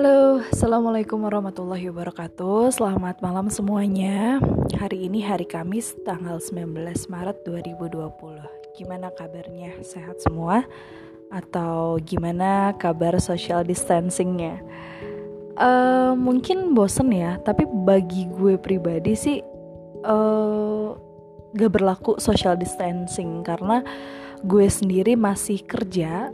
Halo, Assalamualaikum warahmatullahi wabarakatuh Selamat malam semuanya Hari ini hari Kamis tanggal 19 Maret 2020 Gimana kabarnya? Sehat semua? Atau gimana kabar social distancingnya? Uh, mungkin bosen ya Tapi bagi gue pribadi sih uh, Gak berlaku social distancing Karena gue sendiri masih kerja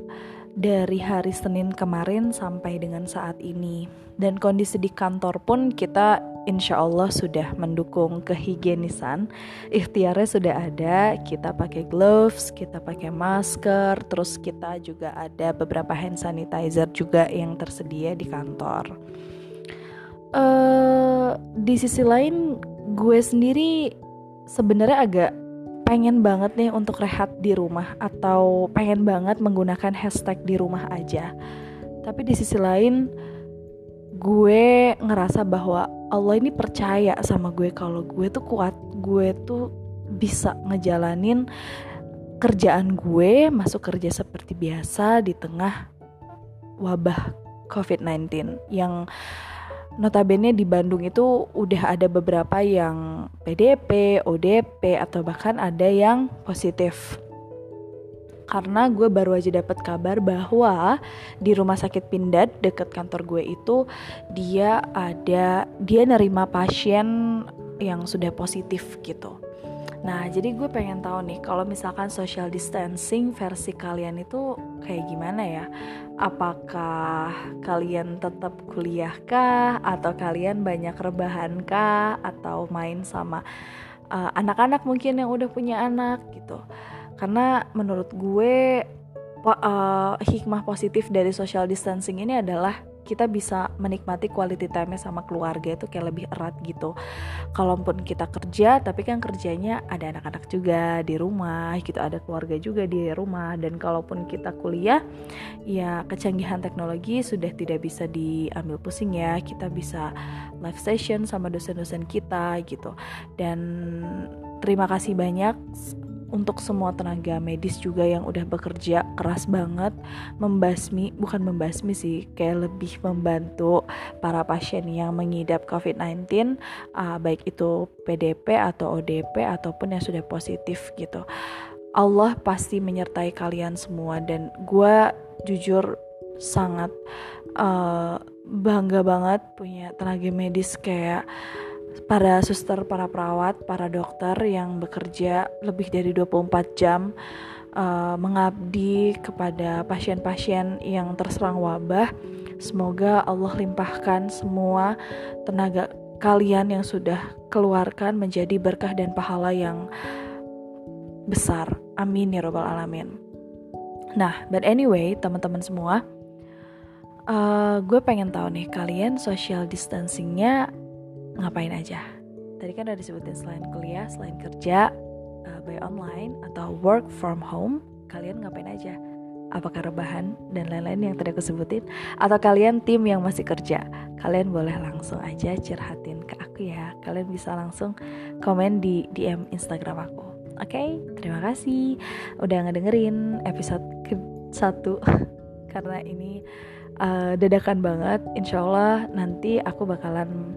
dari hari Senin kemarin sampai dengan saat ini. Dan kondisi di kantor pun kita insya Allah sudah mendukung kehigienisan. Ikhtiarnya sudah ada, kita pakai gloves, kita pakai masker, terus kita juga ada beberapa hand sanitizer juga yang tersedia di kantor. Uh, di sisi lain, gue sendiri sebenarnya agak pengen banget nih untuk rehat di rumah atau pengen banget menggunakan hashtag di rumah aja. Tapi di sisi lain gue ngerasa bahwa Allah ini percaya sama gue kalau gue tuh kuat, gue tuh bisa ngejalanin kerjaan gue masuk kerja seperti biasa di tengah wabah COVID-19 yang notabene di Bandung itu udah ada beberapa yang PDP, ODP atau bahkan ada yang positif. Karena gue baru aja dapat kabar bahwa di rumah sakit Pindad deket kantor gue itu dia ada dia nerima pasien yang sudah positif gitu. Nah, jadi gue pengen tahu nih, kalau misalkan social distancing versi kalian itu kayak gimana ya? Apakah kalian tetap kuliah kah? Atau kalian banyak rebahan kah? Atau main sama eh, anak-anak uh, mungkin yang udah punya anak gitu? Karena menurut gue uh, hikmah positif dari social distancing ini adalah kita bisa menikmati quality time sama keluarga itu kayak lebih erat gitu. Kalaupun kita kerja, tapi kan kerjanya ada anak-anak juga di rumah, gitu ada keluarga juga di rumah. Dan kalaupun kita kuliah, ya kecanggihan teknologi sudah tidak bisa diambil pusing ya. Kita bisa live session sama dosen-dosen kita gitu. Dan terima kasih banyak untuk semua tenaga medis juga yang udah bekerja keras banget membasmi bukan membasmi sih kayak lebih membantu para pasien yang mengidap COVID-19 uh, baik itu PDP atau ODP ataupun yang sudah positif gitu. Allah pasti menyertai kalian semua dan gue jujur sangat uh, bangga banget punya tenaga medis kayak para suster, para perawat, para dokter yang bekerja lebih dari 24 jam uh, mengabdi kepada pasien-pasien yang terserang wabah. Semoga Allah limpahkan semua tenaga kalian yang sudah keluarkan menjadi berkah dan pahala yang besar. Amin ya robbal alamin. Nah, but anyway, teman-teman semua, uh, gue pengen tahu nih kalian social distancingnya ngapain aja. Tadi kan udah disebutin selain kuliah, selain kerja, uh, by online atau work from home, kalian ngapain aja? Apakah rebahan dan lain-lain yang tadi aku sebutin? Atau kalian tim yang masih kerja? Kalian boleh langsung aja curhatin ke aku ya. Kalian bisa langsung komen di DM Instagram aku. Oke, okay? terima kasih udah ngedengerin episode ke satu karena ini uh, dadakan banget. Insya Allah nanti aku bakalan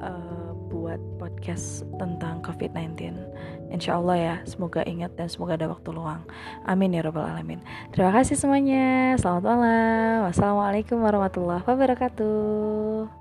uh, buat podcast tentang COVID-19. Insya Allah ya, semoga ingat dan semoga ada waktu luang. Amin ya Rabbal 'Alamin. Terima kasih semuanya. Selamat malam. Wassalamualaikum warahmatullahi wabarakatuh.